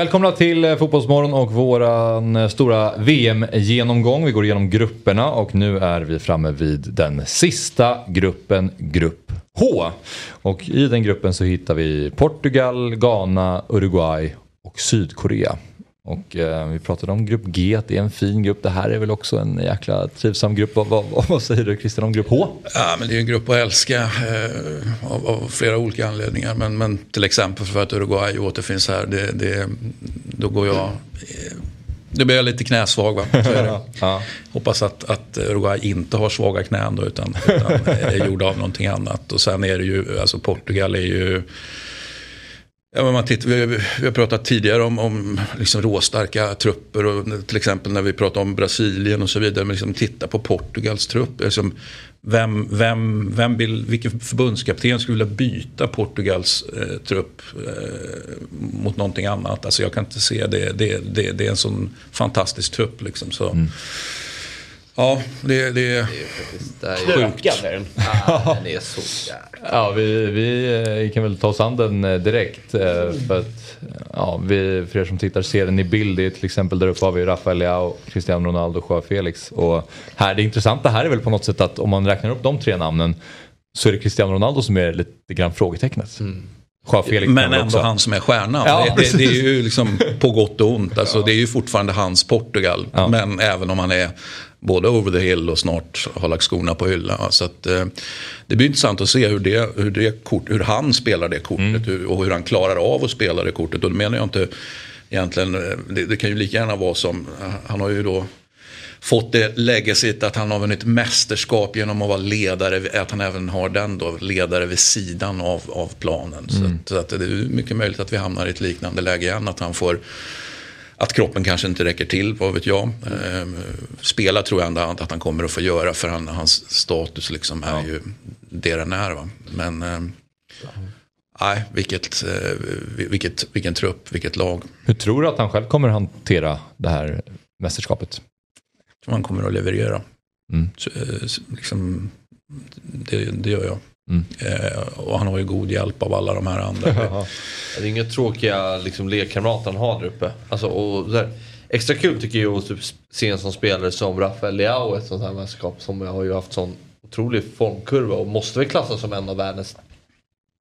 Välkomna till eh, Fotbollsmorgon och våran eh, stora VM-genomgång. Vi går igenom grupperna och nu är vi framme vid den sista gruppen, Grupp H. Och i den gruppen så hittar vi Portugal, Ghana, Uruguay och Sydkorea. Och eh, vi pratade om grupp G, att det är en fin grupp. Det här är väl också en jäkla trivsam grupp. Vad, vad, vad säger du Christian om grupp H? Ja, men det är en grupp att älska eh, av, av, flera olika anledningar. Men, men till exempel för att Uruguay återfinns här, det, det, då går jag... Eh, det blir jag lite knäsvag va? ja. Hoppas att, att Uruguay inte har svaga knän då utan, utan är gjorda av någonting annat. Och sen är det ju, alltså Portugal är ju Ja, men man tittar, vi, vi har pratat tidigare om, om liksom råstarka trupper och till exempel när vi pratar om Brasilien och så vidare. Men liksom titta på Portugals trupp. Liksom, vem, vem, vem vill, vilken förbundskapten skulle vilja byta Portugals eh, trupp eh, mot någonting annat? Alltså jag kan inte se det. Det, det, det är en sån fantastisk trupp. Liksom, så. Mm. Ja, det, det är, det är sjukt. den. Ja, den är så jäkla... Ja, vi, vi eh, kan väl ta oss an den eh, direkt. Eh, för att, ja, vi, för er som tittar ser den i bild. Det är till exempel där uppe har vi Rafael Leao, Cristiano Ronaldo och Joao Felix. Och här, det intressanta här är väl på något sätt att om man räknar upp de tre namnen så är det Cristiano Ronaldo som är lite grann frågetecknet. Mm. Men ändå han som är stjärnan. Ja, det, det, det, är ju liksom på gott och ont. Alltså, ja. Det är ju fortfarande hans Portugal. Ja. Men även om han är både over the hill och snart har lagt skorna på hyllan. Så att, eh, det blir intressant att se hur, det, hur, det kort, hur han spelar det kortet mm. hur, och hur han klarar av att spela det kortet. Och då menar jag inte egentligen, eh, det, det, kan ju lika gärna vara som, han har ju då fått det legacyt att han har vunnit mästerskap genom att vara ledare, att han även har den då, ledare vid sidan av, av planen. Mm. Så, att, så att det är mycket möjligt att vi hamnar i ett liknande läge igen, att han får att kroppen kanske inte räcker till, vad vet jag. Eh, spela tror jag ändå att han kommer att få göra för han, hans status liksom är ja. ju det den är. Va? Men eh, nej, vilket, eh, vilket, vilken trupp, vilket lag. Hur tror du att han själv kommer att hantera det här mästerskapet? Jag tror han kommer att leverera. Mm. Så, eh, liksom, det, det gör jag. Mm. Eh, och han har ju god hjälp av alla de här andra. det är inga tråkiga liksom, lekkamrater han har där uppe. Alltså, och där, extra kul tycker jag att typ, se en sån spelare som Rafael Leao ett sånt här mästerskap som har ju haft sån otrolig formkurva och måste väl klassas som en av världens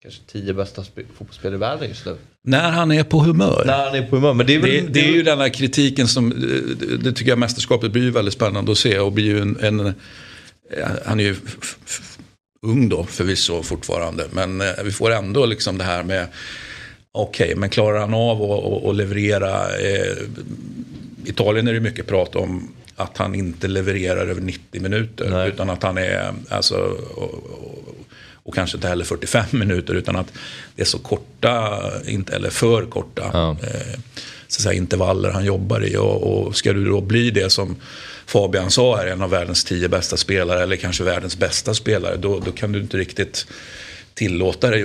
kanske tio bästa fotbollsspelare i världen just nu. När han är på humör. När han är på humör. Men det, är väl, det, det är ju den här kritiken som, det tycker jag mästerskapet blir väldigt spännande att se och blir ju en, en han är ju ung då förvisso fortfarande. Men eh, vi får ändå liksom det här med Okej, okay, men klarar han av att leverera? Eh, Italien är det mycket prat om att han inte levererar över 90 minuter. Nej. Utan att han är, alltså, och, och, och, kanske inte heller 45 minuter. Utan att det är så korta, inte, eller för korta ja. eh, så säga, intervaller han jobbar i. Och, och ska du då bli det som Fabian sa är en av världens tio bästa spelare eller kanske världens bästa spelare. Då, då kan du inte riktigt tillåta dig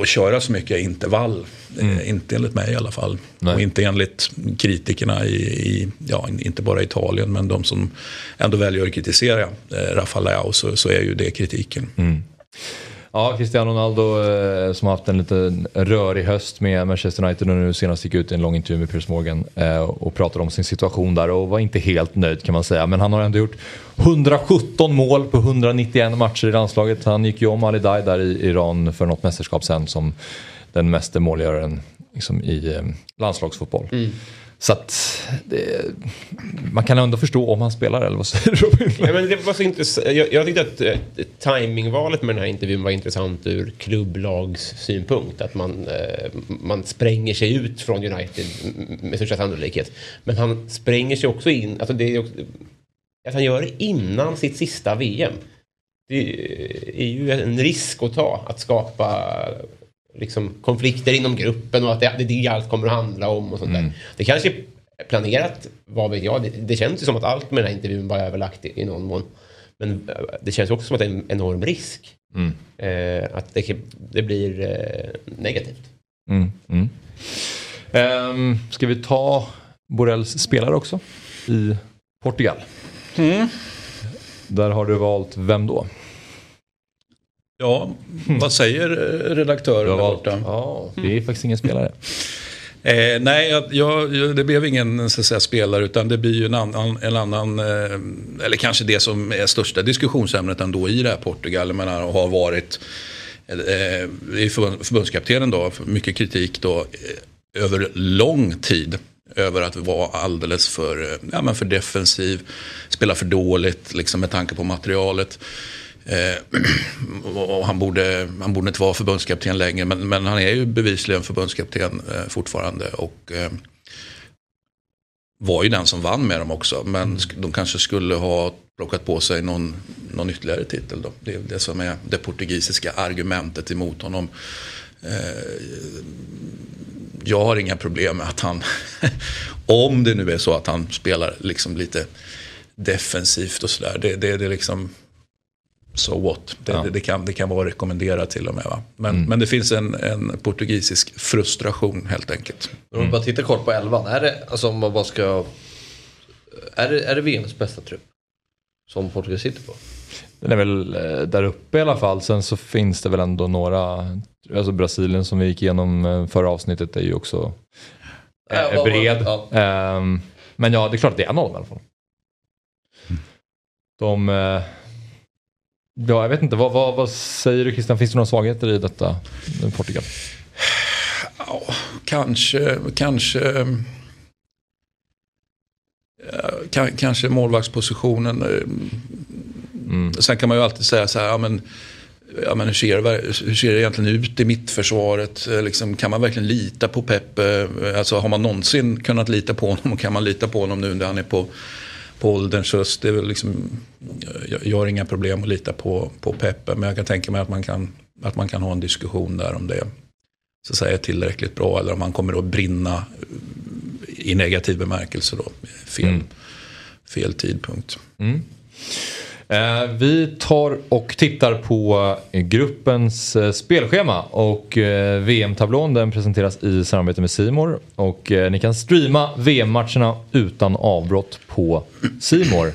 att köra så mycket intervall. Mm. Eh, inte enligt mig i alla fall. Nej. Och inte enligt kritikerna i, i, ja, inte bara Italien, men de som ändå väljer att kritisera eh, Rafa Leao så, så är ju det kritiken. Mm. Ja, Cristiano Ronaldo eh, som har haft en lite rörig höst med Manchester United och nu senast gick ut i en lång intervju med Piers Morgan eh, och pratade om sin situation där och var inte helt nöjd kan man säga. Men han har ändå gjort 117 mål på 191 matcher i landslaget. Han gick ju om Ali Dai där i Iran för något mästerskap sen som den meste målgöraren liksom, i eh, landslagsfotboll. Mm. Så att det, man kan ändå förstå om han spelar eller vad säger du Robin? Ja, men det var så intressant. Jag, jag tyckte att eh, timingvalet med den här intervjun var intressant ur klubblagssynpunkt. Att man, eh, man spränger sig ut från United med största sannolikhet. Men han spränger sig också in, alltså det är också, att han gör det innan sitt sista VM. det är ju en risk att ta att skapa liksom, konflikter inom gruppen och att det, det är det allt kommer att handla om och sånt där. Det kanske är planerat, vad vet jag. Det, det känns ju som att allt med den här intervjun var överlagt i, i någon mån. Men eh, det känns också som att det är en enorm risk. Eh, att det, det blir eh, negativt. Mm, mm. Ehm, ska vi ta Borrells spelare också i Portugal? Där har du valt vem då? Ja, vad säger eh, redaktören där borta? Ja, det är faktiskt ingen spelare. Eh, nej, jag, jag, det blev ingen så säga, spelare utan det blir ju en annan, en annan eh, eller kanske det som är största diskussionsämnet ändå i det här Portugal. Jag menar, har varit eh, förbundskaptenen då, mycket kritik då eh, över lång tid. Över att vara alldeles för, eh, ja, men för defensiv, spela för dåligt liksom med tanke på materialet. Eh, och han, borde, han borde inte vara förbundskapten längre men, men han är ju bevisligen förbundskapten eh, fortfarande. Och eh, var ju den som vann med dem också. Men sk- de kanske skulle ha plockat på sig någon, någon ytterligare titel. Då. Det är det som är det portugisiska argumentet emot honom. Jag har inga problem med att han, om det nu är så att han spelar liksom lite defensivt och sådär. Det, det, det liksom, so what. Det, Ja. det, det, kan, det kan vara rekommenderat till och med. Va? Men, men det finns en, en portugisisk frustration helt enkelt. Om vi bara tittar kort på elvan. Är det, alltså om man bara ska... Är det, är det VMs bästa trupp? Som Portugal sitter på? Den är väl eh, där uppe i alla fall. Sen så finns det väl ändå några, alltså Brasilien som vi gick igenom eh, förra avsnittet är ju också eh, Ja, vad- bred. ja. Ehm, men ja, det är klart att det är en av dem i alla fall. De, eh, ja jag vet inte, vad, vad, vad säger du Christian, finns det några svagheter i detta i Portugal? Ja, kanske, kanske. kan- Kanske målvaktspositionen. eh, Mm. Sen kan man ju alltid säga så här, ja, men, ja, men hur, ser det, hur ser det egentligen ut i mittförsvaret? Eh, Liksom, kan man verkligen lita på Peppe? Eh, Alltså, har man någonsin kunnat lita på honom och kan man lita på honom nu när han är på, på ålderns höst? Det är väl liksom, jag, jag har inga problem att lita på, på Peppe, men jag kan tänka mig att man kan, att man kan ha en diskussion där om det så att säga, är tillräckligt bra eller om han kommer att brinna i negativ bemärkelse då. Fel, Mm. fel tidpunkt. Eh, Eh, vi tar och tittar på eh, gruppens eh, spelschema och VM-tablån den presenteras i samarbete med Simor och ni kan streama VM-matcherna utan avbrott på Simor.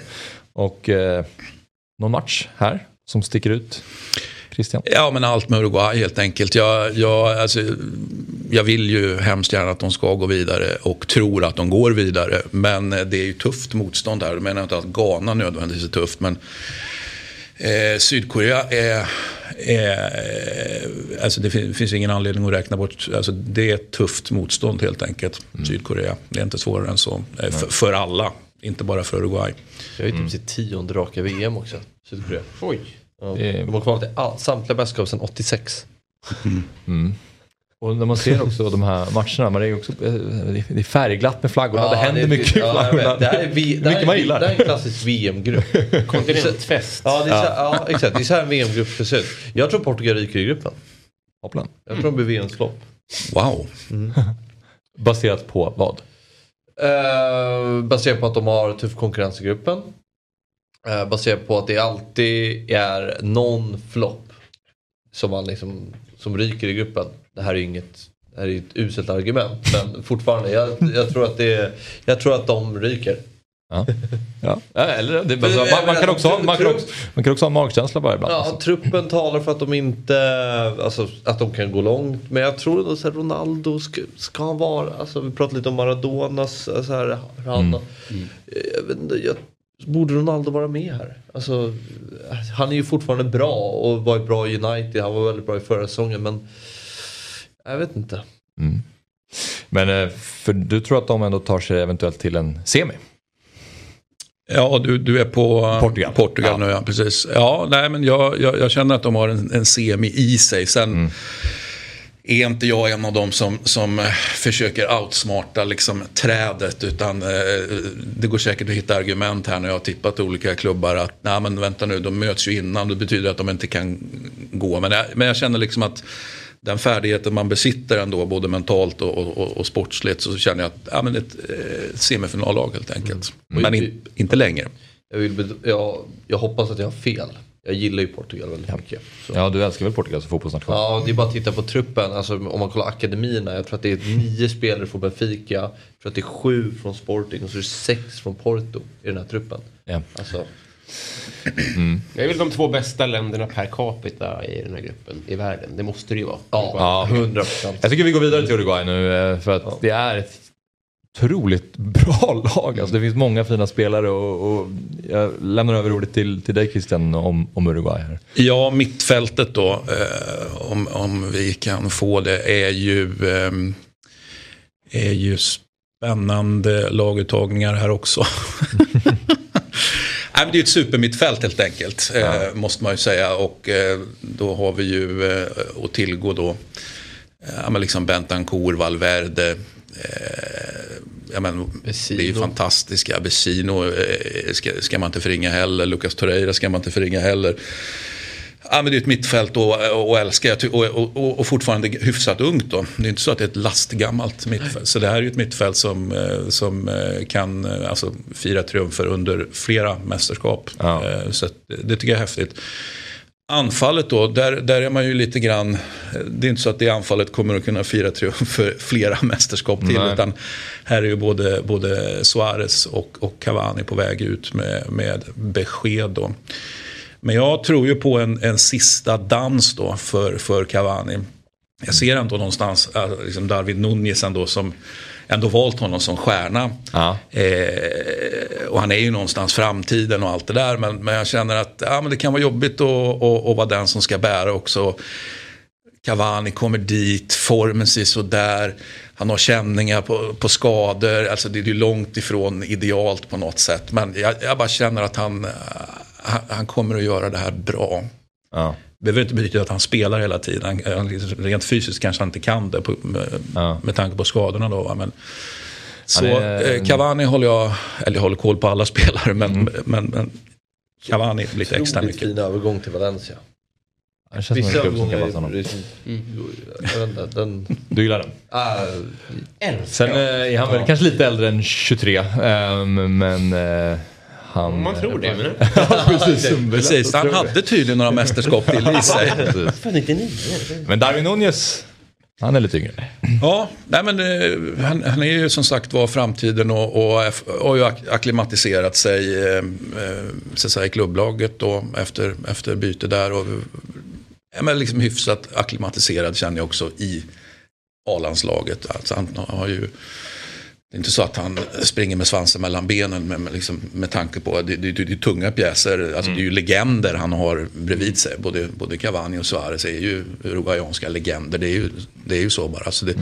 Och någon match här som sticker ut? Christian? Ja, men allt med Uruguay helt enkelt. Jag, jag, alltså, jag vill ju hemskt gärna att de ska gå vidare och tror att de går vidare. Men eh, det är ju tufft motstånd här. Jag menar inte att Ghana nödvändigtvis är tufft, men eh, Sydkorea är... är alltså det fin- finns ingen anledning att räkna bort. Alltså det är ett tufft motstånd helt enkelt. Sydkorea. Det är inte svårare än så. Eh, För, för alla, inte bara för Uruguay. Jag har ju typ sitt tionde raka VM också. Sydkorea. Oj. Ja. Det är- De all, samtliga mästerskap sedan 86. Och när man ser också de här matcherna, man är också, eh, det är färgglatt med flaggorna, det händer är- mycket ja, flaggorna. Det här är, vi, det här mycket är, man gillar. det här är en klassisk VM-grupp. Kontinentfest. Ja, det är så, ja, exakt. Det är så här en VM-grupp ser ut. Jag tror Portugal ryker i gruppen. Hopplan. Jag tror de blir VMs flopp. Wow. Baserat på vad? Uh, baserat på att de har tuff konkurrens i gruppen. Uh, baserat på att det alltid är någon flopp som man liksom som ryker i gruppen. Det här är ju inget det här är ett uselt argument men fortfarande jag, jag, tror att det, jag tror att de ryker. Ja. Ja. Eller, det, Men- man, man, kan också, ha- man, kan också, man kan också ha magkänsla bara ibland. Ja, alltså. truppen talar för att de inte, alltså att de kan gå långt. Men jag tror att Ronaldo ska, ska han vara, alltså vi pratade lite om Maradonas, så här, han, jag vet inte, jag, borde Ronaldo vara med här? Alltså, han är ju fortfarande bra och varit bra i United, han var väldigt bra i förra säsongen men jag vet inte. Men eh, för du tror att de ändå tar sig eventuellt till en semi? Ja, du, du är på Portugal. Portugal Ja. nu, ja. Precis. Ja, nej, men jag, jag, jag känner att de har en, en semi i sig. Sen är inte jag en av dem som, som eh, försöker outsmarta liksom trädet utan eh, det går säkert att hitta argument här när jag har tippat olika klubbar att nej men vänta nu, de möts ju innan, det betyder att de inte kan gå. Men jag, men jag känner liksom att den färdigheten man besitter ändå både mentalt och, och, och sportsligt så känner jag att ja, men ett eh, semifinallag helt enkelt. Mm. Men in, inte längre. Jag, vill, jag, jag hoppas att jag har fel. Jag gillar ju Portugal väldigt mycket. Så. Ja, du älskar väl Portugal som fotbollsnation? Ja, det är bara att titta på truppen. Alltså, om man kollar akademierna. Jag tror att det är nio spelare från Benfica. Jag tror att det är sju från Sporting och så är det sex från Porto i den här truppen. Ja. Alltså, Det är väl de två bästa länderna per capita i den här gruppen i världen. Det måste det ju vara. ja, 100 procent. Jag tycker vi går vidare till Uruguay nu eh, för att det är ett otroligt bra lag. Alltså, det finns många fina spelare och, och jag lämnar över ordet till, till dig Christian om, om Uruguay. Här. Ja, mittfältet då, eh, om, om vi kan få det, är ju, eh, är ju spännande laguttagningar här också. Nej, det är ett supermittfält helt enkelt, eh, måste man ju säga. Och eh, då har vi ju eh, att tillgå då, eh, ja, men liksom Bentancourt, Valverde, eh, ja, men, det är ju fantastiska. Vecino eh, ska, ska man inte förringa heller. Lucas Torreira ska man inte förringa heller. Ja, men det är ett mittfält och, och älskar jag och, och, och, och fortfarande hyfsat ungt. Då. Det är inte så att det är ett lastgammalt mittfält. Så det här är ju ett mittfält som, eh, som eh, kan eh, alltså, fira triumfer under flera mästerskap. Ja. Eh, Så att, det tycker jag är häftigt. Anfallet då, där, där är man ju lite grann, det är inte så att det anfallet kommer att kunna fira triumfer flera mästerskap till. Nej. Utan här är ju både, både Suarez och, och Cavani på väg ut med, med besked då. Men jag tror ju på en, en sista dans då för, för Cavani. Jag ser ändå någonstans äh, liksom Darwin Nunez ändå som ändå valt honom som stjärna. Ja. Eh, och han är ju någonstans framtiden och allt det där. Men, men jag känner att ja, men det kan vara jobbigt att, att, att vara den som ska bära också. Cavani kommer dit, formen ser sådär. Han har känningar på, på skador. Alltså det är ju långt ifrån idealt på något sätt. Men jag, jag bara känner att han, eh, han, han kommer att göra det här bra. Ja. Det behöver inte betyda att han spelar hela tiden. Rent fysiskt kanske han inte kan det på, med, Ja. med tanke på skadorna. Då, va? Men, så är- eh, Cavani håller jag, eller jag håller koll på alla spelare, men, Mm. men, men Cavani lite extra Otroligt mycket. fin övergång till Valencia. Vissa övergångar är inte, den... Du gillar den? Ah, Sen eh, är han väl kanske lite äldre än 23. ehm, men eh, han... Man tror det. Men... Precis, Precis, han hade tydligen några mästerskap till i sig. Precis. Fan, 99. Men Darwin Nunez, han är lite yngre. Ja, nej men, eh, han, han är ju som sagt var framtiden och, och har ju ak- akklimatiserat sig eh, eh, så att säga, i klubblaget då, efter, efter byte där. Och, men liksom hyfsat akklimatiserad känner jag också i A-landslaget. Alltså han har ju, det är inte så att han springer med svansen mellan benen med, med, liksom, med tanke på det, det, det, det är tunga pjäser. Alltså, Det är ju legender han har bredvid sig. Både, både Cavani och Suarez är ju uruguayanska legender. Det är ju, det är ju så bara. Alltså det,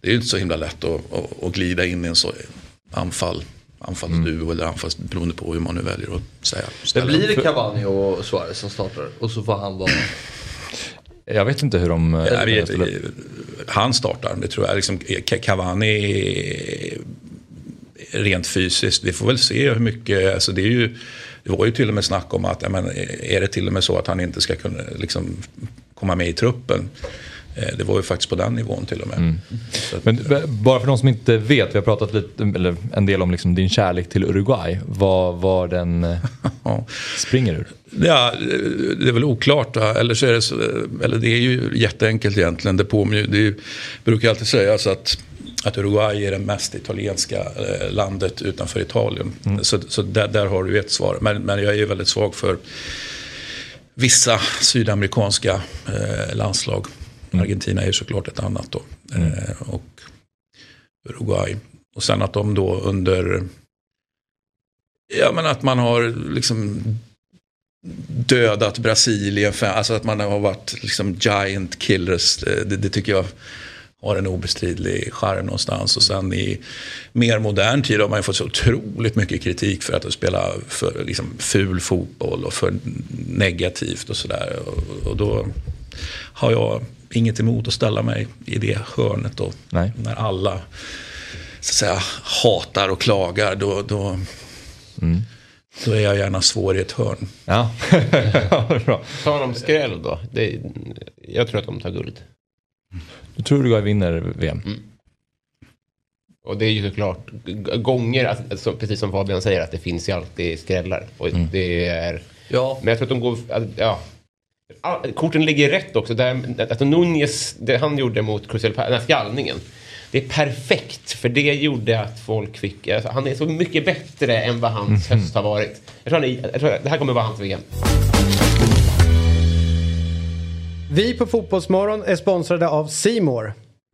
det är ju inte så himla lätt att, att, att glida in i en så anfall. Anfallsduo eller anfalls beroende på hur man nu väljer att säga. Men blir det Cavani och Suarez som startar? Och så får han vara... Jag vet inte hur de... eh, vet, spelar. han startar, det tror jag. Liksom, Cavani rent fysiskt, vi får väl se hur mycket, alltså det är ju det var ju till och med snack om att, ja, men, är det till och med så att han inte ska kunna liksom, komma med i truppen? Eh, Det var ju faktiskt på den nivån till och med. Så att, Men b- bara för de som inte vet, vi har pratat lite, eller en del om liksom din kärlek till Uruguay. Vad var den eh, springer ur? Ja, det är väl oklart. Eller så är det, så, eller det är ju jätteenkelt egentligen. Det, påminner, det brukar alltid sägas att, att Uruguay är det mest italienska eh, landet utanför Italien. Så, så där, där har du ett svar. Men, men jag är ju väldigt svag för vissa sydamerikanska eh, landslag. Argentina är ju såklart ett annat då. Eh, och Uruguay. Och sen att de då under... Ja men att man har liksom dödat Brasilien. För, alltså att man har varit liksom giant killers. Det, det tycker jag har en obestridlig charm någonstans. Och sen i mer modern tid har man ju fått så otroligt mycket kritik för att spela för liksom ful fotboll och för negativt och sådär. Och, och då har jag inget emot att ställa mig i det hörnet då. Nej. När alla så att säga, hatar och klagar då, då, Mm. då är jag gärna svår i ett hörn. Ja, bra. Tar de skräll då? Det, jag tror att de tar guld. Du tror Uruguay vinner VM? Och det är ju såklart gånger, alltså, precis som Fabian säger, att det finns ju alltid skrällar. Och det är... Ja, Men jag tror att de går... Ja. Korten ligger rätt också. Där, alltså Nunez, det han gjorde mot Palace, den här skallningen. Det är perfekt, för det gjorde att folk fick... Alltså, han är så mycket bättre än vad hans höst har varit. Jag tror, han jag tror det här kommer vara hans VM. Vi på Fotbollsmorgon är sponsrade av Simor.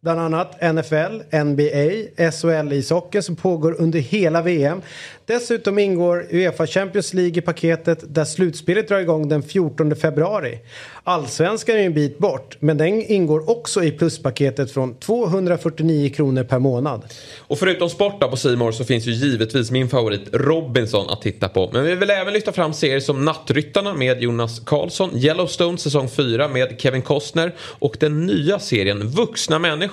Bland annat NFL, NBA, SHL-ishockeyn som pågår under hela VM. Dessutom ingår Uefa Champions League i paketet där slutspelet drar igång den 14 februari. Allsvenskan är ju en bit bort men den ingår också i pluspaketet från 249 kronor per månad. Och förutom sport då på Simor så finns ju givetvis min favorit Robinson att titta på. Men vi vill även lyfta fram serier som Nattryttarna med Jonas Karlsson, Yellowstone säsong 4 med Kevin Costner och den nya serien Vuxna människor.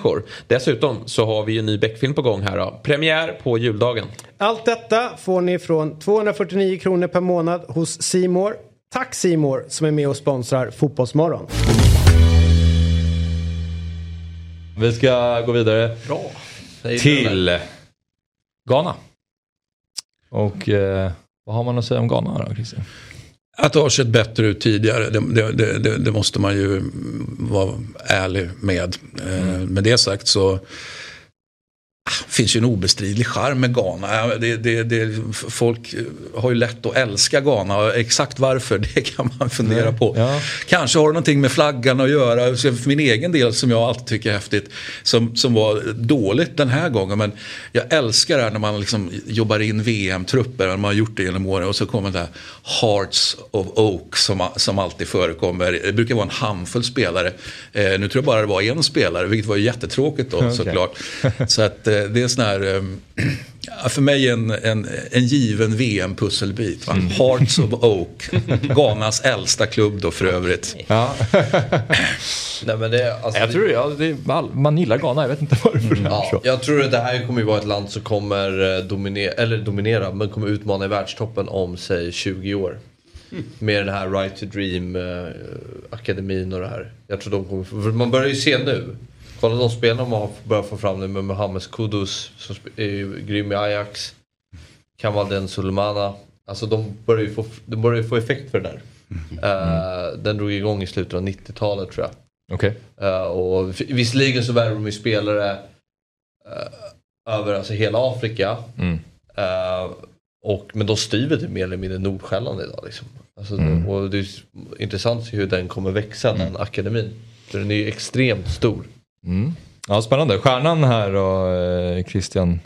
Dessutom så har vi ju en ny Beck-film på gång här då. Premiär på juldagen. Allt detta får ni från 249 kronor per månad hos Simor. Tack Simor som är med och sponsrar Fotbollsmorgon. Vi ska gå vidare bra. Till Ghana. Och eh, vad har man att säga om Ghana då, Christian? Att det har sett bättre ut tidigare, det, det, det, det, måste man ju vara ärlig med. Eh, Med det sagt så ah, finns ju en obestridlig charm med Ghana. Det, det, det, folk har ju lätt att älska Ghana. och Exakt varför, det kan man fundera på. Ja. Kanske har det någonting med flaggan att göra. För min egen del, som jag alltid tycker är häftigt, som, som var dåligt den här gången. Men jag älskar det här när man liksom jobbar in VM-trupper, man har gjort det genom åren. Och så kommer det här Hearts of Oak som, som alltid förekommer. Det brukar vara en handfull spelare. Eh, nu tror jag bara det var en spelare, vilket var jättetråkigt då Okej. såklart. Så att eh, det är sån här, eh, ja, för mig en, en, en given VM-pusselbit. va? Hearts of Oak, Ghanas äldsta klubb då för övrigt. Ja. Nej, men det, alltså, jag tror ja, det är, all- man gillar Ghana, jag vet inte varför det är Ja, jag tror att det här kommer ju vara ett land som kommer eh, dominera, eller dominera, men kommer utmana i världstoppen om säg 20 år. Med den här Right to Dream eh, akademin och det här. Jag tror de kommer, man börjar ju se nu. Kolla de spelarna man har börjat få fram nu med Mohamed Kudus som är grym i Ajax. Kamal Den Sulemana. Alltså de börjar ju få, de börjar få effekt för det där. Eh, den drog igång i slutet av 90-talet tror jag. Okej. Uh, och f- visserligen så värvar de ju spelare eh, över alltså hela Afrika. Mm. Eh, och, men de styr väl mer eller mindre Nordsjälland idag. Liksom. Alltså, Mm. Och det är intressant att se hur den kommer växa, den akademin. För den är ju extremt stor. Mm. Ja, spännande. Stjärnan här och eh, Christian,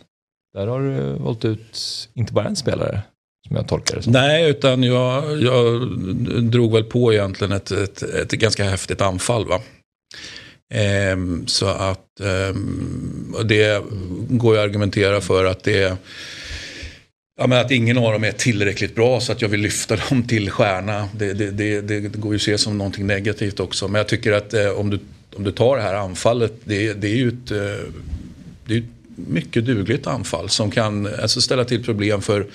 där har du valt ut inte bara en spelare som jag tolkar det som. Nej, utan jag, jag drog väl på egentligen ett, ett, ett ganska häftigt anfall. Va? Ehm, så att ehm, det går ju att argumentera för att det Ja, men att ingen av dem är tillräckligt bra så att jag vill lyfta dem till stjärna. Det, det, det, det går ju att se som någonting negativt också. Men jag tycker att eh, om, du, om du tar det här anfallet, det, det är ju ett, eh, det är ett mycket dugligt anfall som kan alltså, ställa till problem för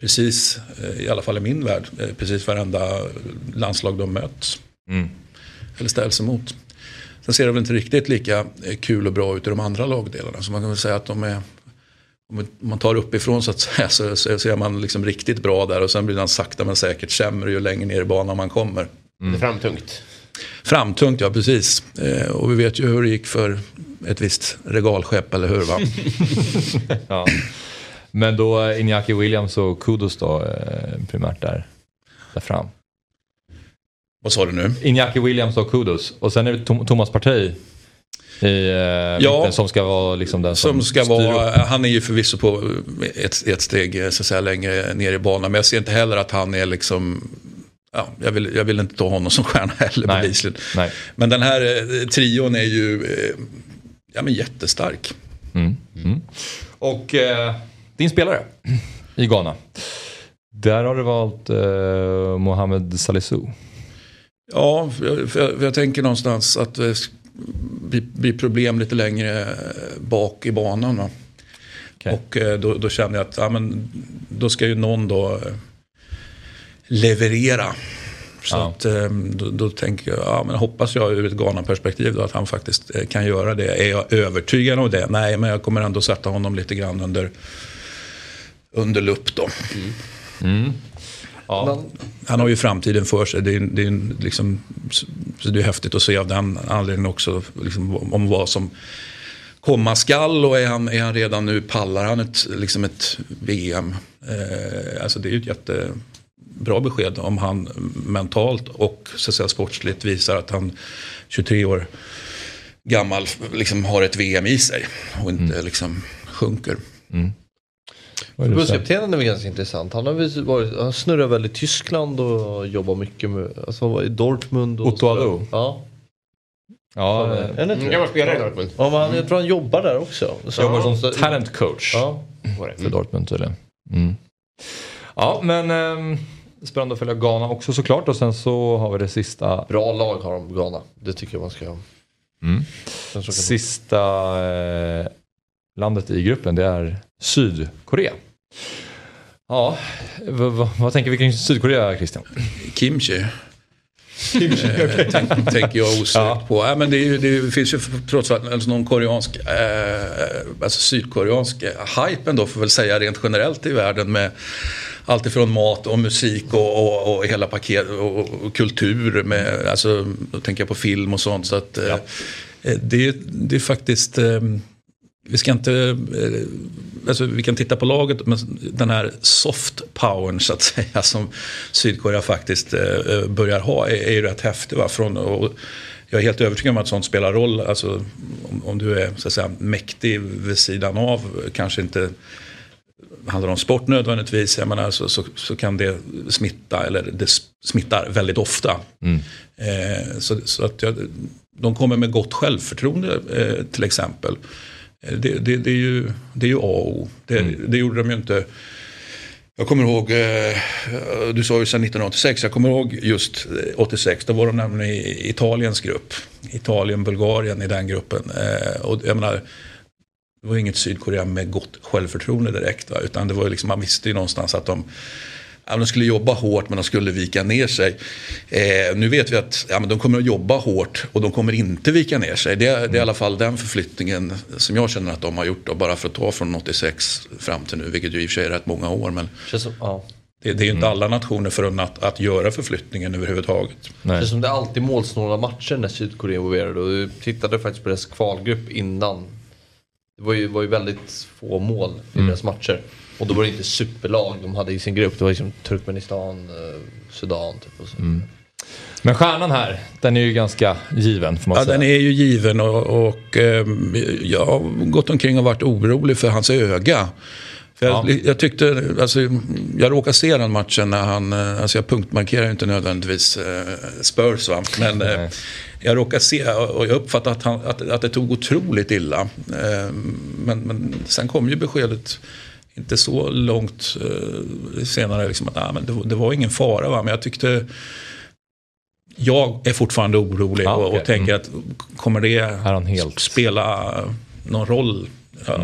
precis, eh, i alla fall i min värld, eh, precis varenda landslag de möts. Mm. Eller ställs emot. Sen ser det väl inte riktigt lika eh, kul och bra ut i de andra lagdelarna. Så man kan väl säga att de är om man tar uppifrån så att säga så, så, så är man liksom riktigt bra där och sen blir man sakta men säkert sämre ju längre ner i banan man kommer. Det är framtungt. Framtungt, ja precis. Eh, och vi vet ju hur det gick för ett visst regalskepp, eller hur? Va? Ja. Men då eh, Iñaki Williams och Kudos då eh, primärt där, där fram. Vad sa du nu? Iñaki Williams och Kudos. Och sen är det Thomas Partey i eh, mitten som ska vara liksom den som, Som ska vara, upp. han är ju förvisso på ett, ett steg eh, så säga, längre ner i banan. Men jag ser inte heller att han är liksom ja, jag, vill, jag vill inte ta honom som stjärna heller Nej. bevisligen. Nej. Men den här eh, trion är ju ja, men jättestark. Och eh, din spelare i Ghana. Där har du valt eh, Mohamed Salissou. Ja, för jag, för jag, tänker någonstans att blir, blir problem lite längre bak i banan. Va? Okej. Och eh, då, då känner jag att ja, men, då ska ju någon då eh, leverera. Så Ja. att, eh, då, då tänker jag, ja, men hoppas jag ur ett Ghana-perspektiv då att han faktiskt eh, kan göra det. Är jag övertygad om det? Nej, men jag kommer ändå sätta honom lite grann under, under lupp då. Ja. Han har ju framtiden för sig. Det är, det är, liksom, så det är häftigt att se av den anledningen också. Liksom, om vad som komma skall och är han, är han redan nu, pallar han ett, liksom ett VM? Eh, alltså det är ju ett jättebra besked om han mentalt och så att säga, sportsligt visar att han 23 år gammal liksom har ett VM i sig och inte liksom sjunker. Vad är det du säger? Förbundskaptenen är väl ganska intressant. Han har varit, han snurrar väl i Tyskland och jobbar mycket med, alltså i Dortmund. Och Otto så- Addo? Ja. Ja, eh, det inte Mm, det? gammal spelare i Dortmund. Ja, men han, jag tror han jobbar där också. Så jobbar som talent coach Ja. För Dortmund tydligen. Mm. Ja, men eh, spännande att följa Ghana också såklart. Och sen så har vi det sista, Bra lag har de, Ghana. Det tycker jag man ska ha. Mm. Så sista eh, landet i gruppen. Det är Sydkorea. Ja, vad tänker vi kring Sydkorea Christian? Kimchi. Eh, tänk, tänker jag osökt Ja. på. Ja, men det, är ju, det finns ju trots allt alltså någon koreansk, eh, alltså sydkoreansk eh, hype ändå får väl säga rent generellt i världen med allt ifrån mat och musik och, och, och hela paket och, och kultur. Med, alltså, då tänker jag på film och sånt. Så att, eh, eh, det, det är faktiskt, eh, vi ska inte, eh, alltså vi kan titta på laget, men den här soft powern så att säga som Sydkorea faktiskt eh, börjar ha är, är ju rätt häftig. Va? Från, och jag är helt övertygad om att sånt spelar roll. Alltså, om, om du är så att säga, mäktig vid sidan av, kanske inte handlar om sport nödvändigtvis, jag menar, så, så, så kan det smitta, eller det smittar väldigt ofta. Eh, så, så att jag, de kommer med gott självförtroende eh, till exempel. Eh, Det, det, det, är ju, det är ju A och O. Det, det gjorde de ju inte. Jag kommer ihåg, eh, du sa ju sedan 1986, jag kommer ihåg just eh, 86, då var de nämligen i Italiens grupp. Italien, Bulgarien i den gruppen. Eh, och jag menar, det var inget Sydkorea med gott självförtroende direkt. Va? Utan det var ju liksom, man visste ju någonstans att de, ja, de skulle jobba hårt men de skulle vika ner sig. Eh, nu vet vi att ja, men de kommer att jobba hårt och de kommer inte vika ner sig. Det, är- det är i alla fall den förflyttningen som jag känner att de har gjort. Då, bara för att ta från 86 fram till nu, vilket ju i och för sig är rätt många år. Men som, ja. det, det är ju inte alla nationer förunnat att göra förflyttningen överhuvudtaget. Nej. Känns som det är alltid målsnåla matcher när Sydkorea är involverade. Och jag tittade faktiskt på deras kvalgrupp innan. Det var ju, var ju väldigt få mål i deras matcher. Och då var det inte superlag de hade i sin grupp. Det var liksom Turkmenistan, eh, Sudan typ. Och så. Men stjärnan här, den är ju ganska given får man Ja, säga. den är ju given och, och ehm, jag har gått omkring och varit orolig för hans öga. För jag, Ja. jag tyckte, alltså, jag råkade se den matchen när han, eh, alltså jag punktmarkerar ju inte nödvändigtvis eh, Spurs va. Men eh, Nej. jag råkade se och jag uppfattade att, han, att, att det tog otroligt illa. Eh, men, men sen kom ju beskedet inte så långt eh, senare liksom att ah, men det, det var ingen fara va. Men jag tyckte jag är fortfarande orolig Ja, och, okej. och tänker att kommer det spela någon roll? Ja,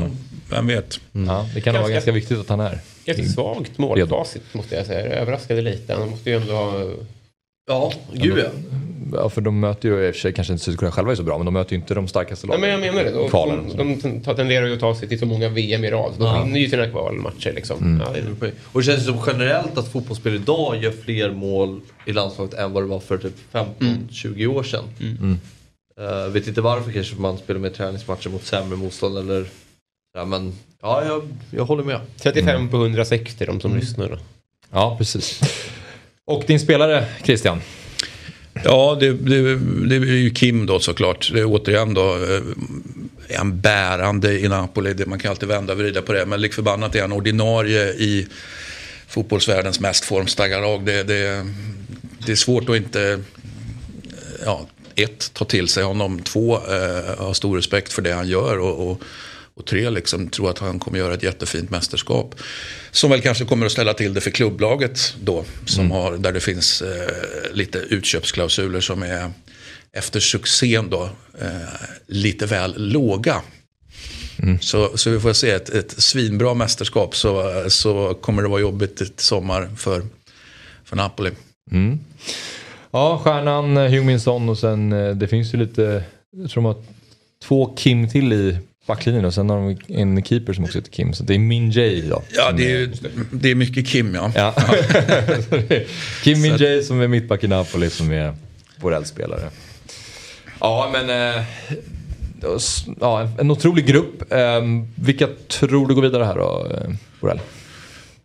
Vem vet? Ja, det kan nog vara Ganska- ganska viktigt att han är. Ganska svagt målfacit måste jag säga. Det överraskade lite. Han måste ju ändå ha... Ja, gud ja. Ja, för de möter ju i och för sig kanske inte Sydkorea själva är så bra, men de möter ju inte de starkaste Nej, lagen. men jag menar det. De, de, de tenderar ju att ta sig till så många VM i rad. De vinner ju sina kvalmatcher liksom. Ja, det, Och det känns som generellt att fotbollsspel idag gör fler mål i landslaget än vad det var för typ 15-20 år sedan. Uh, vet inte varför kanske man spelar med träningsmatcher mot sämre motstånd eller ja, men ja, jag, jag håller med. 35 på 160 de som lyssnar då. Ja, precis. Och din spelare, Christian? Ja, det, det, det är ju Kim då såklart. Det är återigen då eh, är han bärande i Napoli. Man kan alltid vända och vrida på det. Men lik förbannat är han ordinarie i fotbollsvärldens mest formstarka lag. Det, det, det är svårt att inte, ja, ett, ta till sig honom. Två, eh, ha stor respekt för det han gör. Och, och, och tre, liksom, tro att han kommer göra ett jättefint mästerskap. Som väl kanske kommer att ställa till det för klubblaget då. Som har, där det finns eh, lite utköpsklausuler som är efter succén då eh, lite väl låga. Så, så vi får se ett, ett svinbra mästerskap så, så kommer det vara jobbigt i sommar för, för Napoli. Ja, stjärnan Heung-Min Son och sen eh, det finns ju lite, jag tror de har två Kim till i backlinjen och sen har de en keeper som också heter Kim. Så det är Min Jae då. Ja, det är, det är mycket Kim ja. Ja. Kim Min Jae som är mittback i Napoli som är vår eldspelare. Ja, men eh, ja, en otrolig grupp. Eh, vilka tror du går vidare här då, eh, Borrell?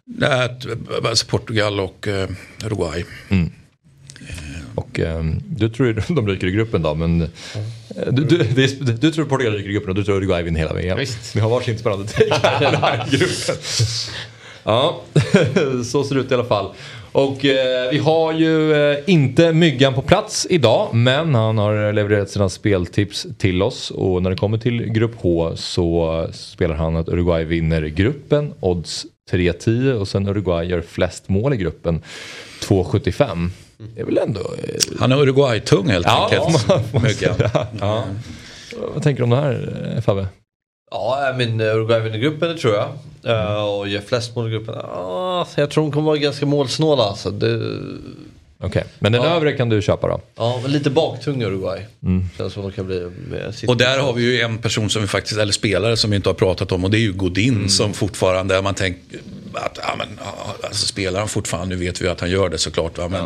Det är ett, alltså Portugal och eh, Uruguay. Och eh, du tror de ryker i gruppen då, men eh, du, du, du tror Portugal ryker i gruppen och du tror Uruguay vinner hela VM. Visst. Vi har varsin spännande take här i gruppen. Ja, så ser det ut i alla fall. Och eh, vi har ju eh, inte Myggan på plats idag, men han har levererat sina speltips till oss. Och när det kommer till grupp H så spelar han att Uruguay vinner gruppen, odds 3-10 och sen Uruguay gör flest mål i gruppen, 2,75. Det är väl ändå... Eh, Han är Uruguay-tung helt Ja, enkelt. Myggan. säga. Ja. Vad tänker du om det här eh, Fabbe? Ja, men eh, Uruguay vinner gruppen, det tror jag. Och gör flest mål i gruppen. Ja, jag tror de kommer vara ganska målsnåla. Alltså. Det, Okej, men den Ja. övre kan du köpa då? ja, men lite baktung Uruguay. Känns som de kan bli Och där har vi ju en person som vi faktiskt, eller spelare som vi inte har pratat om och det är ju Godin som fortfarande, man tänker att, ja men, ja, alltså spelar han fortfarande, nu vet vi att han gör det såklart, va? men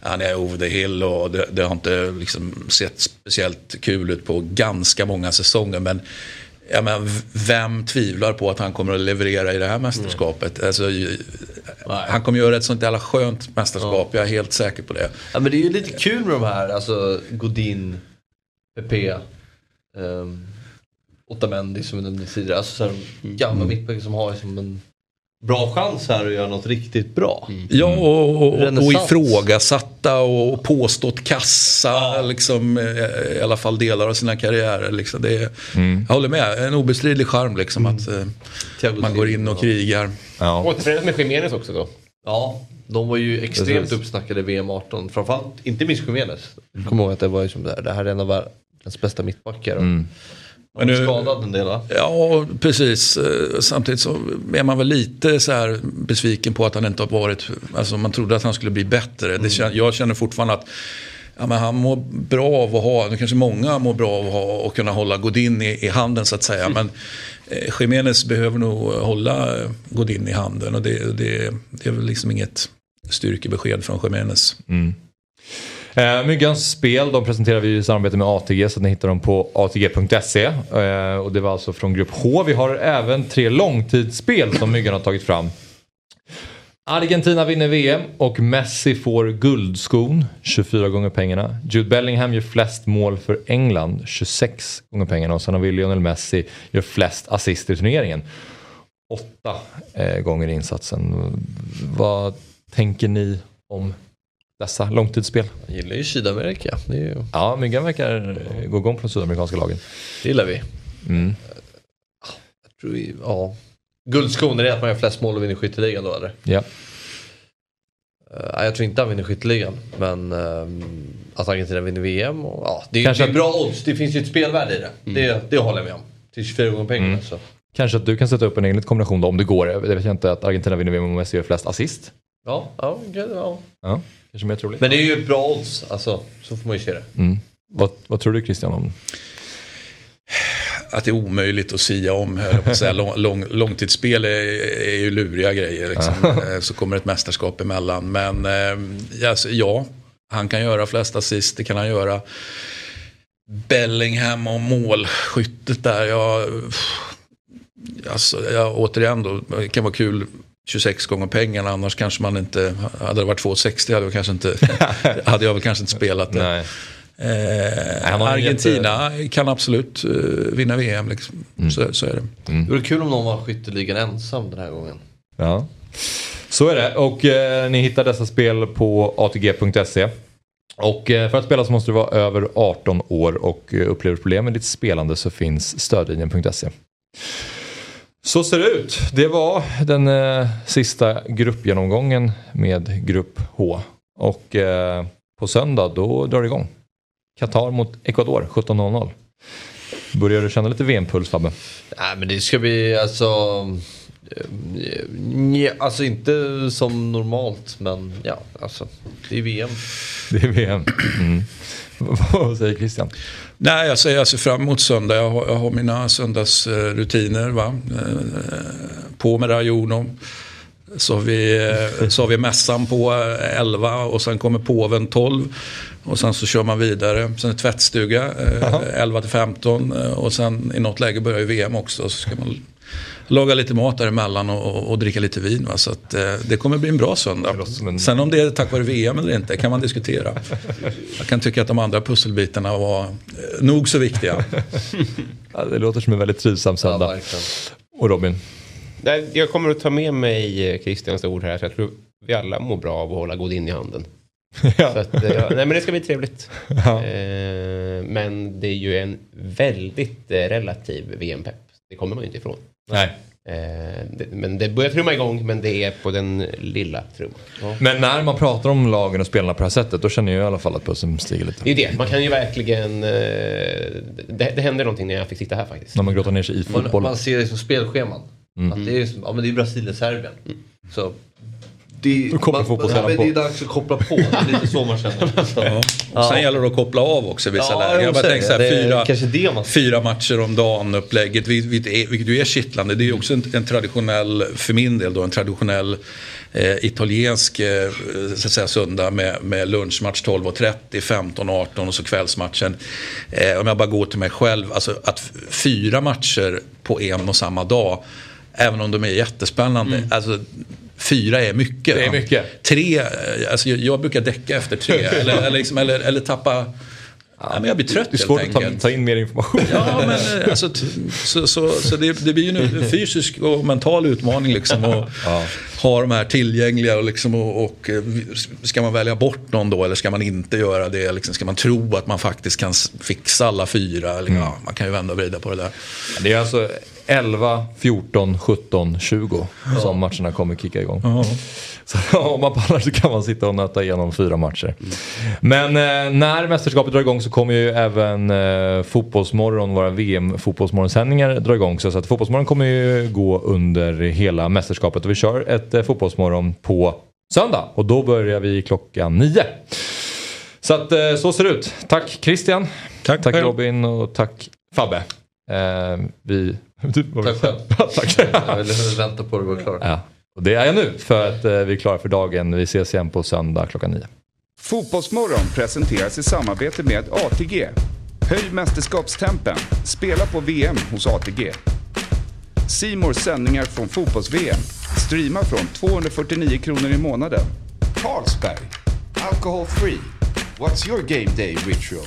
han är over the hill och det, det har inte liksom sett speciellt kul ut på ganska många säsonger. Men, ja, men vem tvivlar på att han kommer att leverera i det här mästerskapet? Alltså, ju- han kommer göra ett sånt jävla skönt mästerskap, jag är helt säker på det. Ja, men det är ju lite kul med de här, alltså Godin, Pepe, um, Otamendi som vi nämnde tidigare. Alltså så här, gamla mittbackar som har liksom en bra chans här att göra något riktigt bra. Ja, och, och, och ifrågasatta och påstått kassa liksom, eh, i alla fall delar av sina karriärer. Liksom. Det är, Jag håller med, en obestridlig charm liksom, att eh, Thiago man går in och krigar. Ja. Återförenas med Jiménez också då. Ja, de var ju extremt Precis. uppsnackade VM 18. Framförallt, inte minst Jiménez. Jag kommer ihåg att det var ju som det här, det här är en av världens bästa mittbackar. Men Men nu-. Skadad en del va? Ja, precis. Eh, Samtidigt så är man väl lite så här besviken på att han inte har varit... Alltså man trodde att han skulle bli bättre. Det kän, jag känner fortfarande att ja, men han mår bra av att ha, nu kanske många mår bra av att ha och kunna hålla Godin i, i handen så att säga. Men eh, Jiménez behöver nog hålla eh, Godin i handen och det, det, det är väl liksom inget styrkebesked från Jiménez. Eh, Myggans spel de presenterar vi i samarbete med ATG så att ni hittar dem på atg.se. Eh, och det var alltså från grupp H. Vi har även tre långtidsspel som Myggan har tagit fram. Argentina vinner VM och Messi får guldskon, 24 gånger pengarna. Jude Bellingham gör flest mål för England, 26 gånger pengarna. Och sen har vi Lionel Messi gör flest assist i turneringen. Åtta eh, gånger insatsen. Vad tänker ni om dessa långtidsspel? Jag gillar ju Sydamerika. Det, ju, Ja, Myggan verkar eh, gå igång på de sydamerikanska lagen. det gillar vi. Mm. Jag tror vi ja. Guldskon, är det att man gör flest mål och vinner skytteligan då eller? Ja. Uh, jag tror inte han vinner skytteligan. Men ehm, att Argentina vinner VM. Och, ja, det, är, det är bra odds. Det finns ju ett spelvärde i det. Det, det håller jag med om. Till 24 gånger pengarna. Så. Kanske att du kan sätta upp en egen kombination då, om det går. Jag vet inte att Argentina vinner VM och Messi gör flest assist. Ja, ja, ja. Ja, kanske mer troligt. Men det är ju bra odds. Alltså, så får man ju se det. Mm. Vad, vad tror du Christian om att det är omöjligt att sia om. säga. Lång, lång, långtidsspel är, är ju luriga grejer. Liksom. Eh, Så kommer ett mästerskap emellan. Men eh, alltså, ja, han kan göra flest assist, det kan han göra. Bellingham och målskyttet där. Jag, alltså, jag, återigen då, det kan vara kul 26 gånger pengarna annars kanske man inte, hade det varit 2,60 hade jag, kanske inte, hade jag väl kanske inte spelat det. Nej. Eh, Han har en Argentina kan absolut eh, vinna VM. Liksom. Mm. Så, så är det. Det vore kul om någon var skytteligan ensam den här gången. Ja. Så är det och eh, ni hittar dessa spel på atg.se. Och eh, för att spela så måste du vara över 18 år och eh, upplever problem med ditt spelande så finns stödlinjen.se. Så ser det ut. Det var den eh, sista gruppgenomgången med Grupp H. Och eh, på söndag då drar det igång. Qatar mot Ecuador 17.00. Börjar du känna lite VM-puls Fabbe? Nej men det ska bli alltså... eh, nja, alltså inte som normalt men ja, alltså det är VM. Det är VM. Mm. Vad säger Christian? Nej, säger jag ser fram emot söndag. Jag har, jag har mina söndagsrutiner. Va? Eh, På med Rajono. Så har, vi, eh, så har vi mässan på eh, 11 och sen kommer påven 12. Och sen så kör man vidare. Sen tvättstuga eh, 11 till 15. eh, Och sen i något läge börjar ju VM också. Så ska man laga lite mat däremellan och, och, och dricka lite vin. Va? Så att, eh, det kommer bli en bra söndag. en- Sen om det är tack vare VM eller inte kan man diskutera. Jag kan tycka att de andra pusselbitarna var eh, nog så viktiga. Ja, det låter som en väldigt trivsam Ja, söndag. verkligen. och Robin? Jag kommer att ta med mig eh, Christians ord här. Så jag tror vi alla mår bra av att hålla godin i handen. Så att, eh, ja, nej, men det ska bli trevligt. Ja. Eh, men det är ju en väldigt relativ VM-pepp. Det kommer man ju inte ifrån. Nej. Eh, men det börjar trumma igång, men det är på den lilla trumman. Ja. Men när man pratar om lagen och spelarna på det här sättet då känner jag i alla fall att pulsen stiger lite. Det är ju det. Man kan ju verkligen... Eh, det, det hände någonting när jag fick sitta här faktiskt. När man grottar ner sig i Man, fotboll. man ser det som spelscheman. Att det är, ja, men det är Brasilien-Serbien. Så det, Då kommer man- fotbollsspelaren ja, men Det är dags att koppla på. Det är lite så man känner. Ja. Och sen gäller det att koppla av också i vissa Ja, lägen. Jag jag bara tänker så här, det. Det är fyra, man- fyra matcher om dagen upplägget, vilket, vilket, är, vilket är kittlande. Det är ju också en, en traditionell, för min del då, en traditionell eh, italiensk eh, så att säga, söndag med, med lunchmatch 12.30, 15.18 och så kvällsmatchen. Eh, om jag bara går till mig själv, alltså att fyra matcher på en och samma dag, även om de är jättespännande, alltså Fyra är mycket. Mm. Det är mycket. Tre, eh, alltså jag, jag brukar däcka efter tre. eller, eller, liksom, eller, eller tappa... Ja, men jag blir trött Det är svårt helt att ta, ta in mer information. Ja, men eh, alltså, så, så, så det, det blir ju en fysisk och mental utmaning liksom. Och Ha de här tillgängliga och, liksom, och, och eh, ska man välja bort någon då eller ska man inte göra det? Liksom, ska man tro att man faktiskt kan fixa alla fyra? Eller, ja, man kan ju vända och vrida på det där. Det är alltså 11, 14, 17, 20 som matcherna kommer kicka igång. Så om man pallar så kan man sitta och nöta igenom fyra matcher. Men eh, när mästerskapet drar igång så kommer ju även eh, Fotbollsmorgon, våra VM-fotbollsmorgonsändningar dra igång. Så att Fotbollsmorgon kommer ju gå under hela mästerskapet och vi kör ett eh, Fotbollsmorgon på söndag och då börjar vi klockan nio. Så att eh, så ser det ut. Tack Christian. Tack tack. Robin och tack Fabbe. Eh, vi... Du, Tack själv. tack. Jag vill vänta på att det var klart. Ja, och det är jag nu för att eh, vi är klara för dagen. Vi ses igen på söndag klockan nio. Fotbollsmorgon presenteras i samarbete med ATG. Höj mästerskapstempen. Spela på VM hos ATG. Simors sändningar från fotbolls-VM. Streama från 249 kronor i månaden. Carlsberg. Alcohol free. What's your game day ritual?